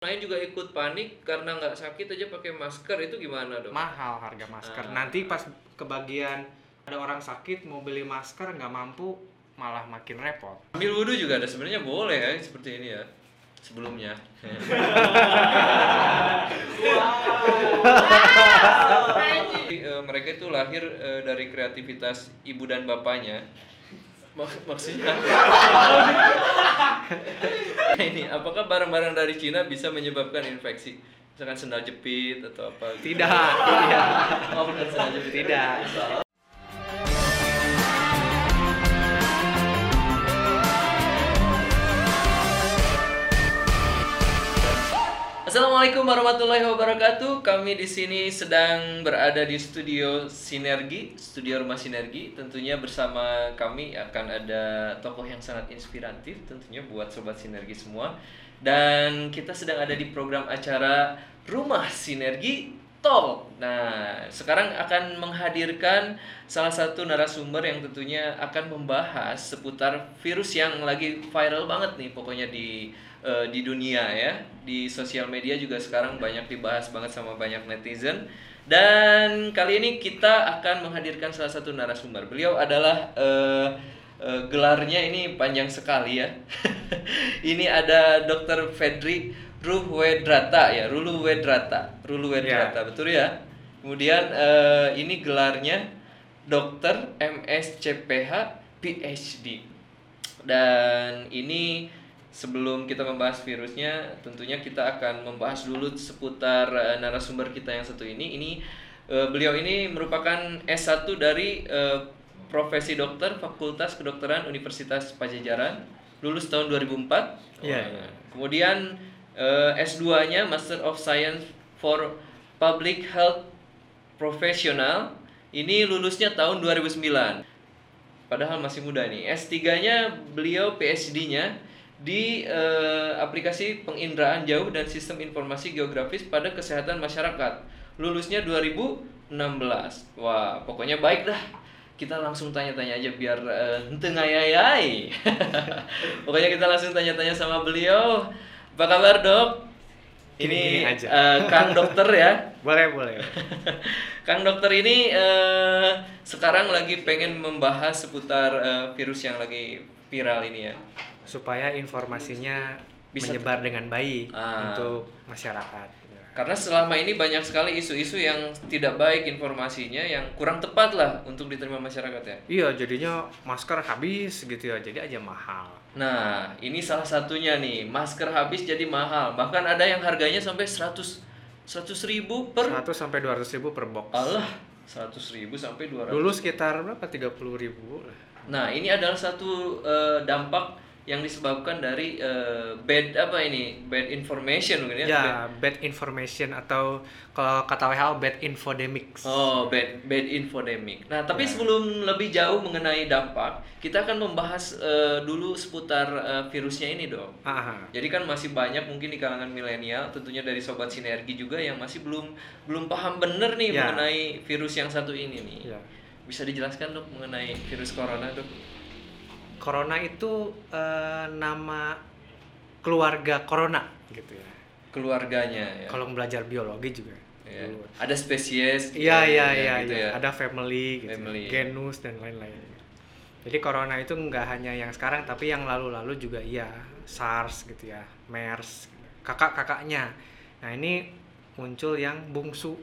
lain juga ikut panik karena nggak sakit aja pakai masker itu gimana dok? mahal harga masker. Ah. Nanti pas kebagian ada orang sakit mau beli masker nggak mampu malah makin repot. Ambil wudhu juga ada sebenarnya boleh ya seperti ini ya sebelumnya. Jadi, eh, mereka itu lahir eh, dari kreativitas ibu dan bapaknya. Mak- maksudnya Nah, ini apakah barang-barang dari Cina bisa menyebabkan infeksi? Misalkan sendal jepit atau apa? gitu? Tidak, tidak, Oh, bukan sendal jepit. tidak. Assalamualaikum warahmatullahi wabarakatuh. Kami di sini sedang berada di studio Sinergi, studio Rumah Sinergi. Tentunya bersama kami akan ada tokoh yang sangat inspiratif tentunya buat sobat Sinergi semua. Dan kita sedang ada di program acara Rumah Sinergi Talk. Nah, sekarang akan menghadirkan salah satu narasumber yang tentunya akan membahas seputar virus yang lagi viral banget nih pokoknya di eh, di dunia ya. Di sosial media juga sekarang banyak dibahas banget sama banyak netizen. Dan kali ini kita akan menghadirkan salah satu narasumber. Beliau adalah eh, eh, gelarnya ini panjang sekali ya. ini ada Dr. Fedri Ruhwedrata ya, Rulu Wedrata, Rulu Wedrata, betul ya. Kemudian eh, ini gelarnya Dokter MSCPH PhD. Dan ini sebelum kita membahas virusnya, tentunya kita akan membahas dulu seputar eh, narasumber kita yang satu ini. Ini eh, beliau ini merupakan S1 dari eh, profesi dokter Fakultas Kedokteran Universitas Pajajaran, lulus tahun 2004. Iya. Wah. Kemudian eh, S2-nya Master of Science for Public Health Professional. Ini lulusnya tahun 2009. Padahal masih muda nih. S3-nya beliau PhD-nya di eh, aplikasi penginderaan jauh dan sistem informasi geografis pada kesehatan masyarakat. Lulusnya 2016. Wah, pokoknya baik dah. Kita langsung tanya-tanya aja biar eh, ente ngayayai. pokoknya kita langsung tanya-tanya sama beliau. Apa kabar, Dok? Gini-gini Ini aja. eh, Kang Dokter ya. Boleh, boleh. Kang dokter ini eh, sekarang lagi pengen membahas seputar eh, virus yang lagi viral ini ya. Supaya informasinya Bisa- menyebar dengan baik Ah. untuk masyarakat. Karena selama ini banyak sekali isu-isu yang tidak baik informasinya yang kurang tepat lah untuk diterima masyarakat ya. Iya, jadinya masker habis gitu ya, jadi aja mahal. Nah, ini salah satunya nih, masker habis jadi mahal. Bahkan ada yang harganya sampai 100 100 ribu per 100 sampai 200 ribu per box. Allah, 100 ribu sampai 200 Dulu sekitar berapa? 30 ribu. Nah, ini adalah satu eh, dampak yang disebabkan dari eh, bad apa ini? Bad information mungkin ya. Ya, Bad- bad information atau kalau kata WHO bad infodemics. Oh, bad bad infodemic. Nah, tapi sebelum lebih jauh mengenai dampak, kita akan membahas eh, dulu seputar eh, virusnya ini, dong. Ah, Jadi kan masih banyak mungkin di kalangan milenial, tentunya dari sobat sinergi juga yang masih belum belum paham bener nih Ya. mengenai virus yang satu ini nih. ya. Bisa dijelaskan dok mengenai virus corona dok? Corona itu eh, nama keluarga corona gitu ya. Keluarganya ya. Kalau belajar biologi juga. Ya. dulu. Ada spesies. Iya gitu iya ya, iya gitu iya. ya. Ada family gitu. Family. Genus dan lain-lain. Jadi corona itu nggak hanya yang sekarang tapi yang lalu-lalu juga iya. SARS gitu ya, MERS, kakak-kakaknya. Nah, ini muncul yang bungsu.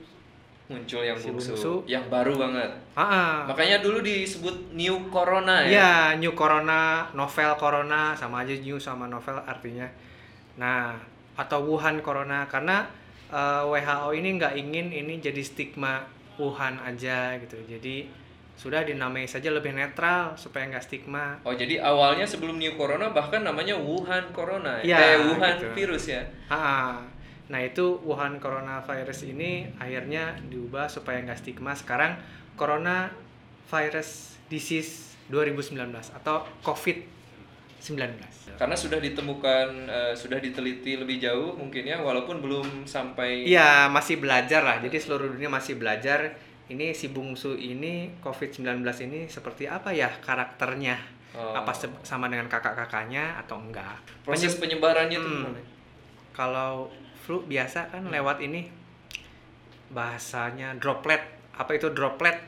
Muncul yang Si bungsu, bungsu. yang baru banget. Ah. Makanya dulu disebut new corona ya. Iya, new corona, novel corona sama aja new sama novel artinya. Nah, atau Wuhan corona karena eh, WHO ini nggak ingin ini jadi stigma Wuhan aja gitu. Jadi sudah dinamai saja lebih netral supaya nggak stigma. Oh jadi awalnya sebelum new corona bahkan namanya Wuhan corona. Iya, eh Wuhan gitu. virus ya. Ah. Nah itu Wuhan coronavirus ini akhirnya diubah supaya nggak stigma. Sekarang Corona Virus Disease 2019 atau COVID-19. Karena sudah ditemukan eh, sudah diteliti lebih jauh mungkin ya walaupun belum sampai Iya, masih belajar lah. Jadi seluruh dunia masih belajar. Ini si bungsu ini COVID-19 ini seperti apa ya karakternya? Oh. Apa sama dengan kakak-kakaknya atau enggak? proses penyebarannya itu Hmm. gimana? kalau flu biasa kan lewat ini bahasanya droplet. Apa itu droplet?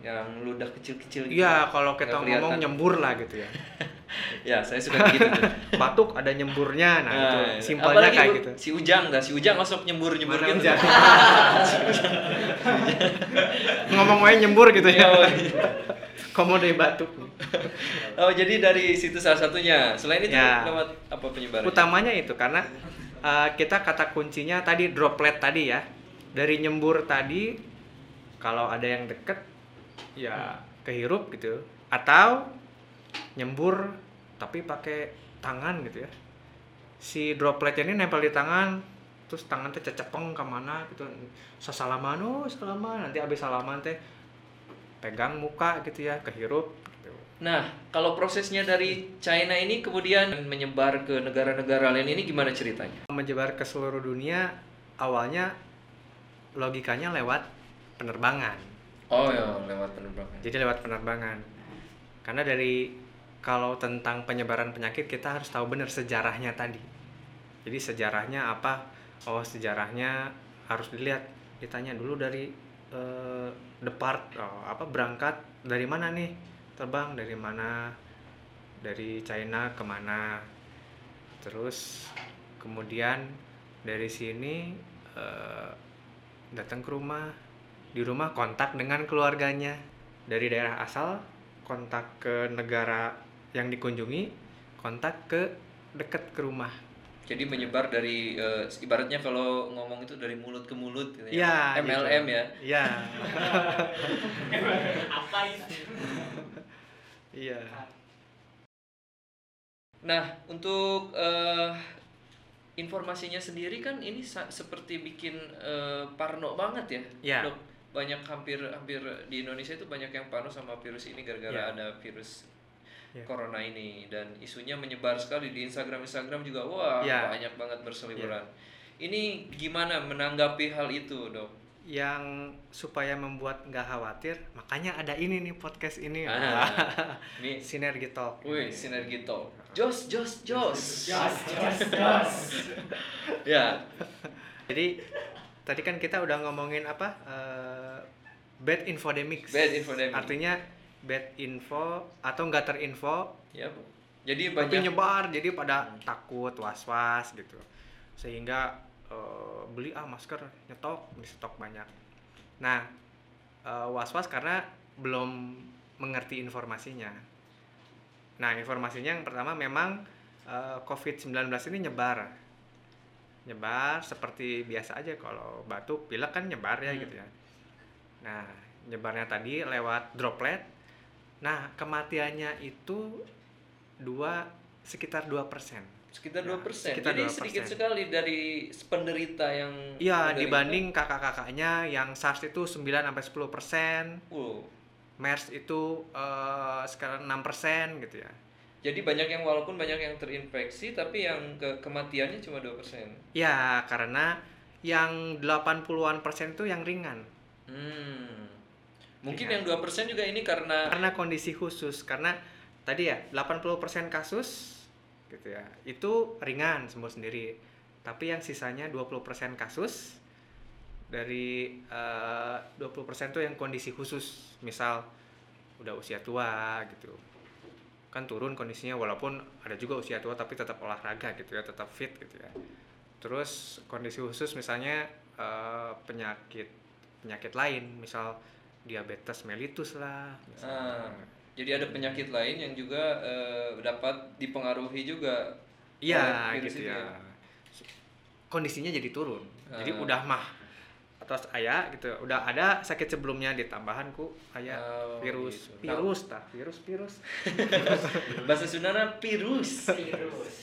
Yang ludah kecil-kecil gitu. Iya, kalau kita Nggak ngomong kelihatan. nyembur lah gitu ya. Ya, saya suka gitu. tuh. Batuk ada nyemburnya, nah, itu Nah, simpelnya apalagi kayak gitu. Si Ujang dah, si Ujang masuk nyembur-nyembur Mana gitu. Ujang? Ngomong aja nyembur gitu Iya, ya. woy. Komo dari batuk. Oh, jadi dari situ salah satunya. Selain itu Ya. lewat apa penyebarannya? Utamanya itu karena uh, kita kata kuncinya tadi droplet tadi ya. Dari nyembur tadi kalau ada yang deket ya kehirup gitu atau nyembur tapi pakai tangan gitu ya. Si dropletnya ini nempel di tangan terus tangan teh cecepeng ke mana gitu sasalaman oh salaman nanti abis salaman teh pegang muka gitu ya kehirup. Nah, kalau prosesnya dari China ini kemudian menyebar ke negara-negara lain ini gimana ceritanya? menyebar ke seluruh dunia awalnya logikanya lewat penerbangan. Oh ya, lewat penerbangan. jadi lewat penerbangan. Karena dari kalau tentang penyebaran penyakit kita harus tahu benar sejarahnya tadi. Jadi sejarahnya apa? Oh sejarahnya harus dilihat. Ditanya dulu dari eh, depart oh, apa berangkat dari mana nih terbang dari mana? Dari China ke mana? Terus kemudian dari sini eh, datang ke rumah. Di rumah kontak dengan keluarganya. Dari daerah asal kontak ke negara yang dikunjungi kontak ke deket ke rumah Jadi menyebar dari eh, ibaratnya kalau ngomong itu dari mulut ke mulut gitu Iya, ya. MLM gitu. ya. Iya. apa itu Iya. Nah, untuk eh, informasinya sendiri kan ini seperti bikin eh, parno banget ya. Iya. Dok. Banyak hampir hampir di Indonesia itu banyak yang parno sama virus ini gara-gara Iya. ada virus Iya. corona ini dan isunya menyebar sekali di Instagram Instagram juga wah Iya. banyak banget berseliweran. Ini gimana menanggapi hal itu, Dok? Yang supaya membuat nggak khawatir, makanya ada ini nih podcast ini. Ah, ini Sinergi Talk. Wih, sinergi talk. Jos, jos, jos. jos jos jos Ya, Jadi tadi kan kita udah ngomongin apa? eh, bad infodemics. Bad infodemic. Artinya bad info atau nggak terinfo ya. Bu. Jadi tapi banyak nyebar jadi pada takut was-was gitu. Sehingga eh, beli ah masker nyetok di stok banyak. Nah eh, was-was karena belum mengerti informasinya. Nah informasinya yang pertama memang eh, COVID-19 ini nyebar. Nyebar seperti biasa aja. Kalau batuk pilek kan nyebar ya Hmm. gitu ya. Nah nyebarnya tadi lewat droplet nah kematiannya itu dua sekitar 2% sekitar Ya, 2%. sekitar Jadi 2%. sedikit sekali dari penderita yang Iya, dibanding kakak-kakaknya yang SARS itu 9 sampai 10%, Wow. MERS itu eh, sekarang 6% gitu ya. Jadi banyak yang walaupun banyak yang terinfeksi tapi yang ke kematiannya cuma 2%. Ya, karena yang 80-an persen itu yang ringan. Hmm. Mungkin Ringan. yang 2% juga ini karena Karena kondisi khusus, karena tadi ya 80% kasus gitu ya. Itu ringan sembuh sendiri. Tapi yang sisanya 20% kasus dari eh, 20% itu yang kondisi khusus. Misal udah usia tua gitu. Kan turun kondisinya walaupun ada juga usia tua tapi tetap olahraga gitu ya, tetap fit gitu ya. Terus kondisi khusus misalnya eh, penyakit penyakit lain, misal diabetes mellitus lah. Ah, jadi ada penyakit lain yang juga eh, dapat dipengaruhi juga Iya gitu itu ya. Kondisinya jadi turun. Jadi Ah. udah mah atas ayah gitu. Udah ada sakit sebelumnya ditambahan ku ayah Oh, virus, gitu. virus tah, virus virus. Bahasa Sundana virus. virus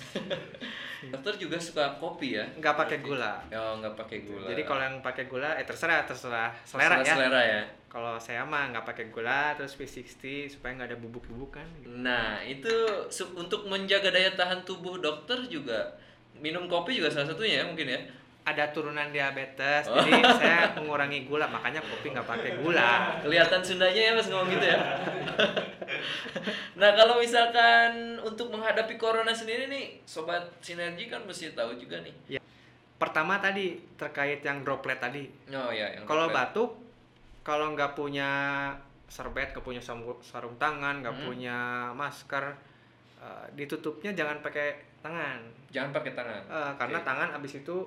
Dokter juga suka kopi ya? Nggak pakai gula. Oh, nggak pakai gula. Jadi kalau yang pakai gula eh terserah terserah selera Selera- ya. Selera ya. Kalau saya mah nggak pakai gula terus V60 supaya nggak ada bubuk-bubukan. gitu. Nah, itu untuk menjaga daya tahan tubuh dokter juga minum kopi juga salah satunya ya mungkin ya. Ada turunan diabetes, Oh. jadi saya mengurangi gula, makanya kopi nggak pakai gula. Kelihatan Sundanya ya Mas ngomong gitu ya. nah, kalau misalkan untuk menghadapi corona sendiri nih, sobat sinergi kan mesti tahu juga nih. Ya. pertama tadi terkait yang droplet tadi. Oh ya, Kalau batuk, kalau nggak punya serbet, nggak punya sarung, tangan, nggak Hmm. punya masker, eh, ditutupnya jangan pakai tangan, jangan pakai tangan. Eh, karena Oke. tangan abis itu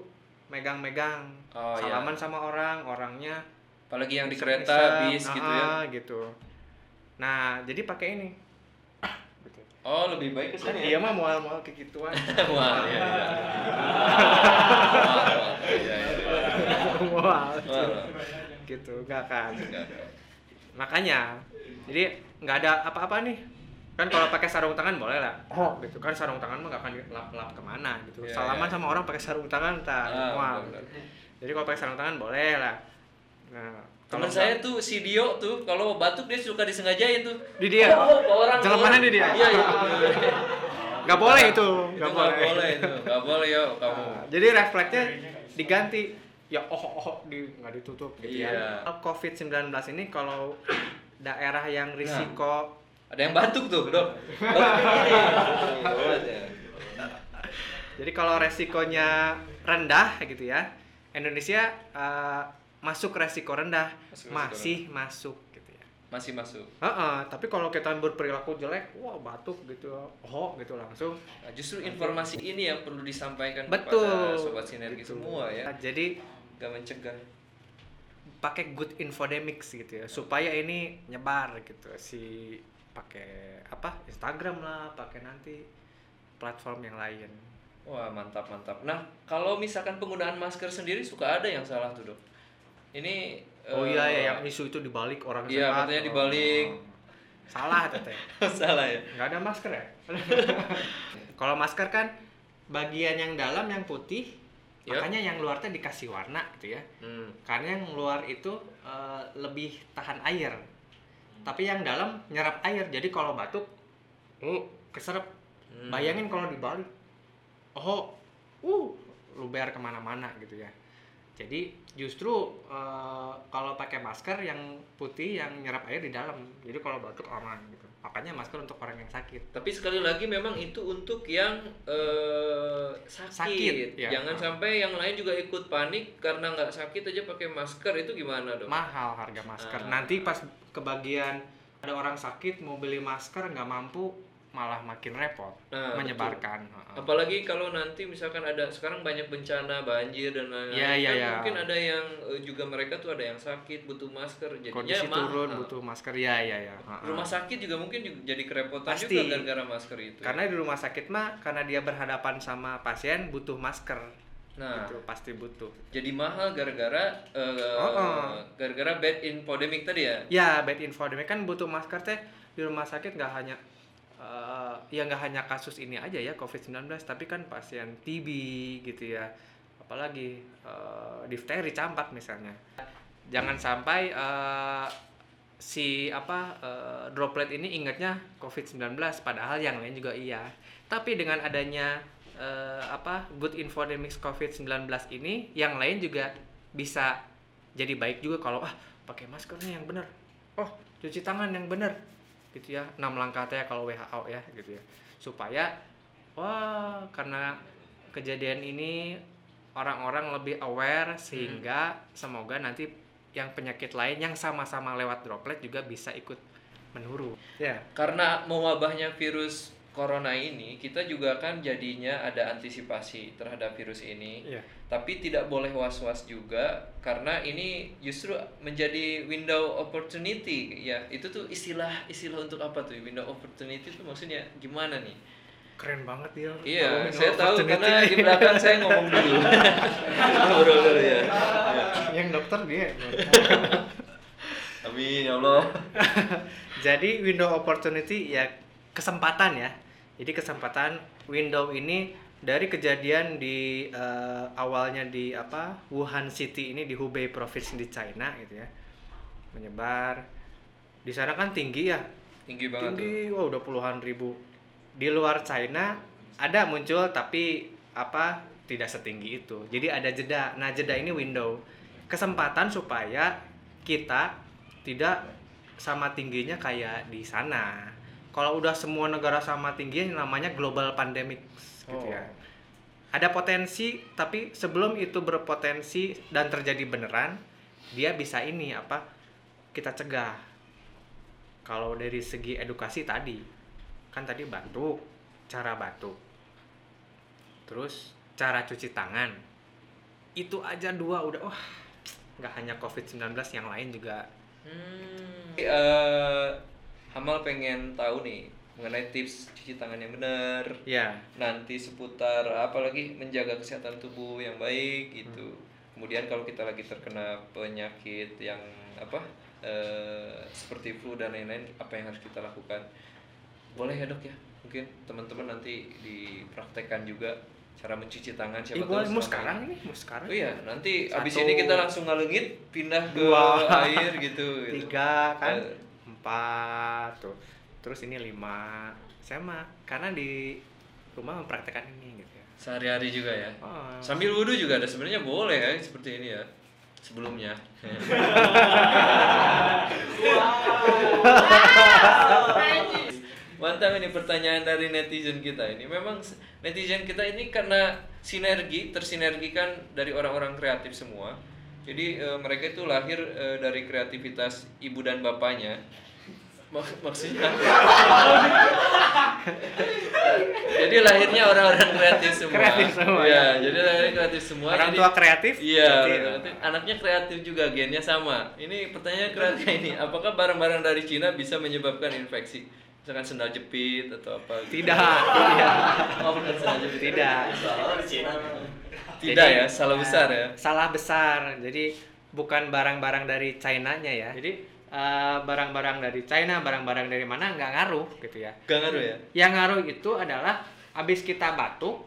megang-megang, Oh, iya. salaman sama orang, orangnya Apalagi yang di kereta, bis gitu ya. ah, gitu. Nah, jadi pakai ini. Oh, lebih baik ke Kan sini dia mah mual-mual kayak gituan. Iya, iya. Iya, iya. mual. Gitu, nggak kan. enggak. makanya jadi nggak ada apa-apa nih kan kalau pakai sarung tangan boleh lah gitu kan sarung tangan mah nggak akan dilap-lap ke mana gitu Iya, salaman iya. sama orang pakai sarung tangan tak Ah, mual gitu. jadi kalau pakai sarung tangan boleh lah nah kalau saya tuh si Dio tuh kalau batuk dia suka disengajain tuh. di dia Oh, ke orang. orang. di dia? Iya, iya. nggak boleh itu Itu nggak nggak boleh, boleh itu. Nggak boleh yo kamu. Nah, jadi refleksnya diganti ya oh oh di nggak ditutup gitu Iya. ya covid 19 ini kalau daerah yang risiko Ada yang batuk tuh, Dok. Jadi kalau resikonya rendah gitu ya, Indonesia eh, masuk resiko rendah, Masuk resiko masih masuk gitu ya. Masih masuk. Heeh, tapi kalau kita berperilaku jelek, wah batuk gitu, oh gitu langsung. Nah, justru informasi ini yang perlu disampaikan Betul. kepada sobat sinergi Gitu. semua ya. Nah, Jadi Gak mencegah. pakai good infodemics gitu ya, supaya ini nyebar gitu si pakai apa Instagram lah, pakai nanti platform yang lain. Wah, mantap mantap. Nah, kalau misalkan penggunaan masker sendiri suka ada yang salah tuh, Dok. Ini Oh eh, iya ya, yang isu itu dibalik orang Iya, sehat. katanya dibalik. Oh. Salah teteh. salah ya. nggak ada masker ya kalau masker kan bagian yang dalam yang putih Yap. makanya yang luar teh dikasih warna gitu ya Hmm. karena yang luar itu eh, lebih tahan air tapi yang dalam nyerap air. Jadi kalau batuk uh keserap Hmm. bayangin kalau dibalik oh uh luber ke mana-mana gitu ya. Jadi justru eh, kalau pakai masker yang putih yang nyerap air di dalam. Jadi kalau batuk aman gitu makanya masker untuk orang yang sakit Tapi sekali lagi memang itu untuk yang eh, sakit. Sakit, ya. Jangan sampai yang lain juga ikut panik karena nggak sakit aja pakai masker itu gimana dong? mahal harga masker Ah. nanti pas kebagian ada orang sakit mau beli masker nggak mampu malah makin repot Nah, menyebarkan Heeh. Apalagi kalau nanti misalkan ada sekarang banyak bencana banjir dan lain-lain. Iya, kan iya. Mungkin ada yang eh, juga mereka tuh ada yang sakit butuh masker jadinya kondisi mahal. turun butuh masker ya ya ya. Rumah sakit juga mungkin juga jadi kerepotan Pasti. juga gara-gara masker itu. karena di rumah sakit mah karena dia berhadapan sama pasien butuh masker nah, itu pasti butuh jadi mahal gara-gara eh, Oh, oh. gara-gara bad infodemic tadi ya. ya bad infodemic kan butuh masker teh di rumah sakit nggak hanya eh, ya nggak hanya kasus ini aja ya covid-19 tapi kan pasien TB gitu ya. Apalagi eh, difteri campak misalnya. Jangan sampai eh, si apa eh, droplet ini ingatnya covid-19 padahal yang lain juga iya. Tapi dengan adanya eh, apa good infodemics covid-19 ini yang lain juga bisa jadi baik juga kalau ah pakai maskernya yang benar. Oh cuci tangan yang benar gitu ya enam langkah teh kalau WHO ya gitu ya. Supaya wah karena kejadian ini orang-orang lebih aware sehingga semoga nanti yang penyakit lain yang sama-sama lewat droplet juga bisa ikut menurun. Ya Karena mewabahnya virus corona ini, kita juga kan jadinya ada antisipasi terhadap virus ini. Iya. Tapi tidak boleh was-was juga karena ini justru menjadi window opportunity ya. Itu tuh istilah istilah untuk apa tuh? Window opportunity itu maksudnya gimana nih? keren banget dia Iya, saya tahu karena di belakang saya ngomong dulu. Ngobrol dulu ya. yang dokter dia Amin ya Allah. Jadi window opportunity ya kesempatan ya. Jadi kesempatan window ini dari kejadian di eh, awalnya di apa Wuhan City ini di Hubei provinsi di China gitu ya. Menyebar. Di sana kan tinggi ya. Tinggi banget tuh. tinggi wah udah puluhan ribu. Di luar China ada muncul tapi apa tidak setinggi itu. Jadi ada jeda. Nah jeda ini window kesempatan supaya kita tidak sama tingginya kayak di sana kalau udah semua negara sama tingginya namanya global pandemic gitu Oh. ya ada potensi tapi sebelum itu berpotensi dan terjadi beneran dia bisa ini apa kita cegah. Kalau dari segi edukasi tadi kan tadi batuk cara batuk terus cara cuci tangan. Itu aja dua udah wah nggak hanya covid 19 yang lain juga. Hmm. Eh, Hamal pengen tahu nih mengenai tips cuci tangan yang benar. ya Nanti seputar apalagi menjaga kesehatan tubuh yang baik gitu. Kemudian kalau kita lagi terkena penyakit yang apa eh, seperti flu dan lain-lain, apa yang harus kita lakukan? Boleh ya dok ya? Mungkin teman-teman nanti dipraktekkan juga cara mencuci tangan siapa tahu mau sekarang ini- mau sekarang Oh iya, nanti abis Satu. ini kita langsung ngalengit pindah ke Dua. air gitu. gitu. tiga kan Eh. Empat tuh terus ini lima saya mah karena di rumah mempraktekkan ini gitu ya Sehari-hari juga ya. oh. Sambil wudhu juga ada sebenarnya boleh ya seperti ini ya. Sebelumnya. Mantap ini pertanyaan dari netizen kita ini. Memang netizen kita ini karena sinergi, tersinergikan dari orang-orang kreatif semua. Jadi eh, mereka itu lahir eh, dari kreativitas ibu dan bapaknya. Mak- maksudnya jadi lahirnya orang-orang kreatif semua. Kreatif semua, Iya, jadi lahirnya kreatif semua. orang jadi- tua kreatif Iya, kreatif. anaknya kreatif juga, gennya sama. Ini pertanyaan kreatif ini, apakah barang-barang dari Cina bisa menyebabkan infeksi? Misalkan sendal jepit atau apa? gitu. tidak tidak Oh, bukan sendal jepit. tidak Tidak Jadi, ya, salah besar ya. salah besar jadi bukan barang-barang dari China-nya ya jadi eh, barang-barang dari China barang-barang dari mana nggak ngaruh gitu ya Gak ngaruh ya? yang ngaruh itu adalah habis kita batuk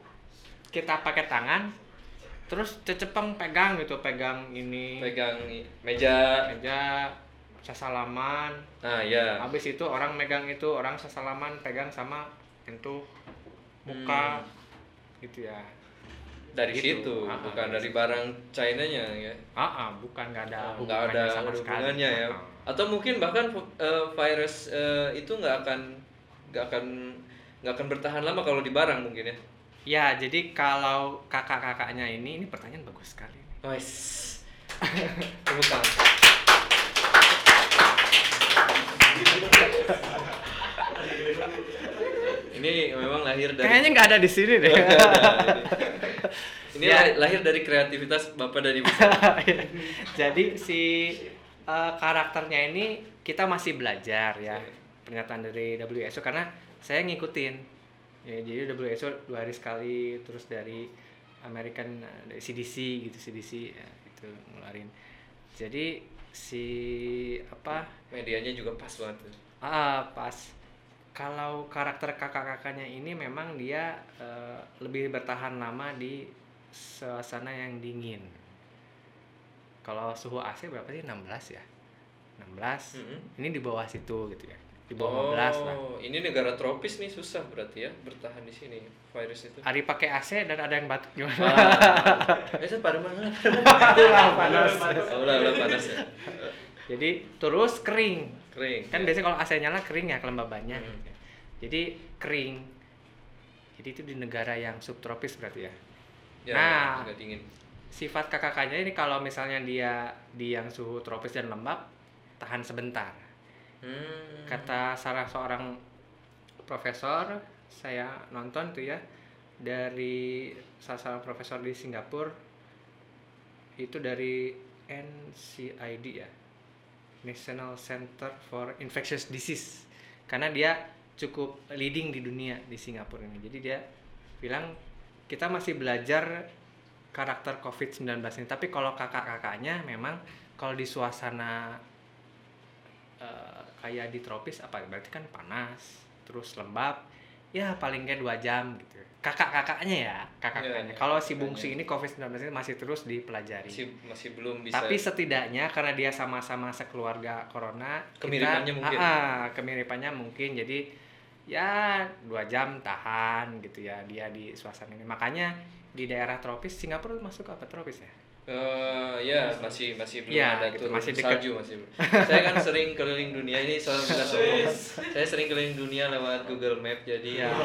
kita pakai tangan terus cecepeng pegang gitu pegang ini Pegang meja. aja sesalaman Nah, ya. habis itu orang megang itu orang sesalaman pegang sama itu muka gitu ya Dari Gitu. situ, Ah, bukan dari barang China-nya ya. ah ah, bukan nggak ada nggak ada hubungannya sama ada sekali hubungannya ya. Ah. Atau mungkin bahkan eh, virus eh, itu nggak akan nggak akan nggak akan bertahan lama kalau di barang mungkin ya. ya jadi kalau kakak-kakaknya ini ini pertanyaan bagus sekali Wes. Tepuk tangan. Ini memang lahir dari kayaknya nggak ada di sini deh ini. Ya. lah- lahir dari kreativitas Bapak dan Ibu. Jadi si eh, karakternya ini kita masih belajar ya Iya. pernyataan dari WHO karena saya ngikutin. Ya, jadi WHO dua hari sekali terus dari American dari CDC gitu CDC ya, itu ngeluarin. Jadi si apa Medianya juga pas banget. tuh. ah pas kalau karakter kakak-kakaknya ini memang dia eh, lebih bertahan lama di suasana yang dingin. Kalau suhu AC berapa sih? 16 ya? 16. Mm-mm. Ini di bawah situ gitu ya. Di bawah 15 lah. Oh, ini negara tropis nih susah berarti ya bertahan di sini virus itu. Hari pakai AC dan ada yang batuk gimana? Ah, itu pada mana? Itulah panas. Oh, ulah panas ya. Jadi terus kering. Kering. Kan biasanya kalau AC nyala kering ya kelembabannya. Hmm. Jadi kering. Jadi itu di negara yang subtropis berarti ya. Ya, Nah. agak dingin. Sifat kakak-kakaknya ini kalau misalnya dia di yang suhu tropis dan lembab tahan sebentar. Hmm. kata salah seorang profesor saya nonton tuh ya dari salah seorang profesor di Singapura itu dari NCID ya National Center for Infectious Disease. Karena dia cukup leading di dunia di Singapura ini. Jadi dia bilang kita masih belajar karakter COVID-19 ini tapi kalau kakak-kakaknya memang kalau di suasana eh, kayak di tropis apa berarti kan panas terus lembab ya paling nggak dua jam gitu kakak-kakaknya ya kakak-kakaknya Iya, iya, kalau si kakaknya. bungsu ini COVID-19 ini masih terus dipelajari Masih masih belum bisa. tapi setidaknya karena dia sama-sama sekeluarga corona Kemiripannya kita, mungkin. Ah, ah, kemiripannya mungkin jadi ya dua jam tahan gitu ya dia di suasana ini makanya di daerah tropis Singapura masuk apa tropis ya Eh, ya masih masih belum Ya, ada gitu, turun masih dekat. salju masih saya kan sering keliling dunia ini soal bukan sombong. saya sering keliling dunia lewat Google Map jadi Ya.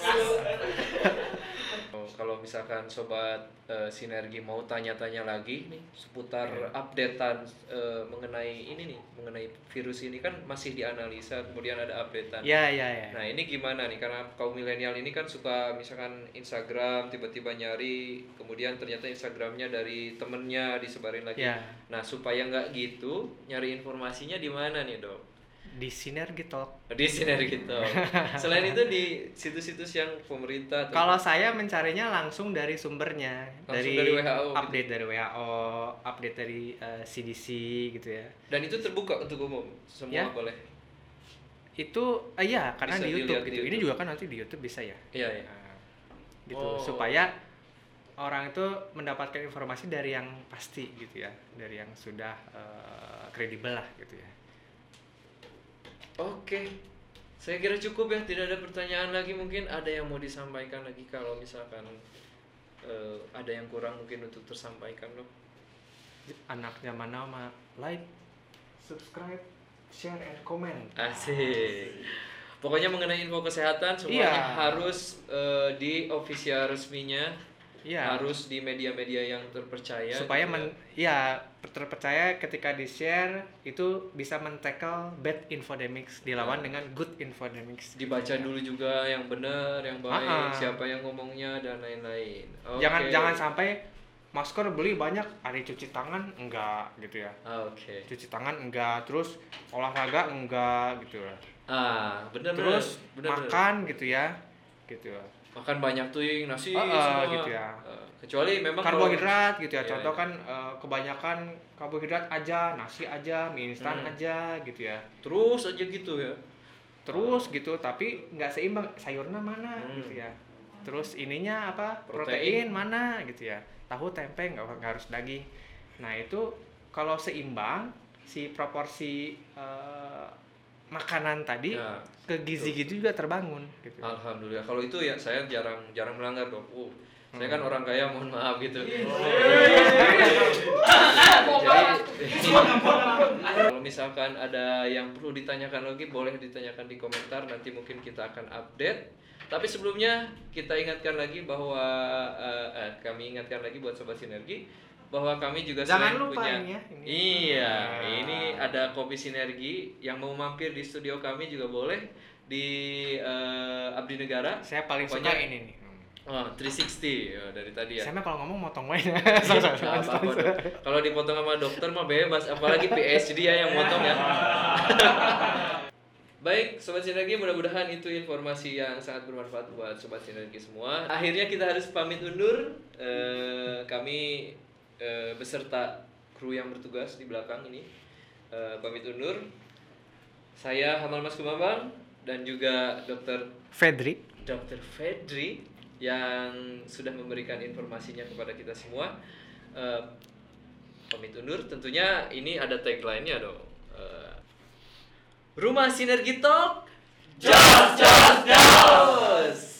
Kalau misalkan sobat eh, sinergi mau tanya-tanya lagi nih seputar Iya. updatean eh, mengenai ini nih mengenai virus ini kan masih dianalisa kemudian ada updatean Ya, ya, ya. Nah ini gimana nih karena kaum milenial ini kan suka misalkan Instagram tiba-tiba nyari kemudian ternyata Instagramnya dari temennya disebarin lagi. Ya. Nah supaya nggak gitu nyari informasinya di mana nih dok? Di Sinergi Talk. Di sinergi gitu. Selain itu di situs-situs yang pemerintah. Kalau saya mencarinya langsung dari sumbernya, Langsung dari, dari WHO gitu. update dari WHO, update dari eh, CDC gitu ya. dan itu terbuka untuk umum semua Ya. boleh. Itu eh, iya karena Bisa di YouTube dilihat di gitu. Ini YouTube. juga kan nanti di YouTube bisa ya. Iya ya. Nah, gitu Oh. supaya orang itu mendapatkan informasi dari yang pasti gitu ya, dari yang sudah eh, kredibel lah gitu ya. Oke. Saya kira cukup ya, tidak ada pertanyaan lagi mungkin ada yang mau disampaikan lagi kalau misalkan eh, ada yang kurang mungkin untuk tersampaikan dok. Anaknya mana mah like, subscribe, share and comment. Asik. Pokoknya mengenai info kesehatan semuanya Iya. harus eh, di official resminya, Iya. harus di media-media yang terpercaya. supaya gitu men ya. ya terpercaya ketika di share itu bisa men-tackle bad infodemics dilawan Ya. dengan good infodemics dibaca dulu juga yang benar, yang baik, ah. siapa yang ngomongnya dan lain-lain. jangan Oke. jangan sampai masker beli banyak ada cuci tangan enggak gitu ya Ah, Oke. cuci tangan enggak terus olahraga enggak gitu ya Ah, benar terus benar. makan gitu ya gitu ya makan banyak tuh yang nasi ah, semua. gitu ya. Ah, kecuali memang karbohidrat gitu ya Iya, contoh iya. kan eh, kebanyakan karbohidrat aja nasi aja mie instan Hmm. aja gitu ya terus aja gitu ya. terus gitu tapi nggak seimbang sayurnya mana Hmm. gitu ya terus ininya apa Protein. protein, mana gitu ya tahu tempe nggak harus daging nah itu kalau seimbang si proporsi eh, makanan tadi Ya. ke gizi gitu juga terbangun gitu Alhamdulillah. Kalau itu ya saya jarang jarang melanggar dong. Uh, saya Hmm. kan orang kaya, mohon maaf gitu. Kalau misalkan ada yang perlu ditanyakan lagi, boleh ditanyakan di komentar. Nanti mungkin kita akan update. Tapi sebelumnya kita ingatkan lagi bahwa eh, eh, kami ingatkan lagi buat sobat sinergi bahwa kami juga Jangan selain lupa punya ini ya, ini. iya Nah. ini ada kopi sinergi yang mau mampir di studio kami juga boleh di eh, Abdi Negara saya paling suka Pokoknya- ini nih oh 360 ya, dari tadi ya saya kalau ngomong motong wae. Kalau dipotong sama dokter mah bebas, apalagi PhD ya yang motong ya. Baik, Sobat Sinergi, mudah-mudahan itu informasi yang sangat bermanfaat buat Sobat Sinergi semua. Akhirnya kita harus pamit undur. Eh, kami eh, beserta kru yang bertugas di belakang ini eh, pamit undur. Saya Hamal Mas Kumambang dan juga Dr. Fedri Dr. Fedri yang sudah memberikan informasinya kepada kita semua. Eh, pamit undur, tentunya ini ada tagline-nya dong. Eh, Rumah Sinergi Talk, Jos Jos Jos.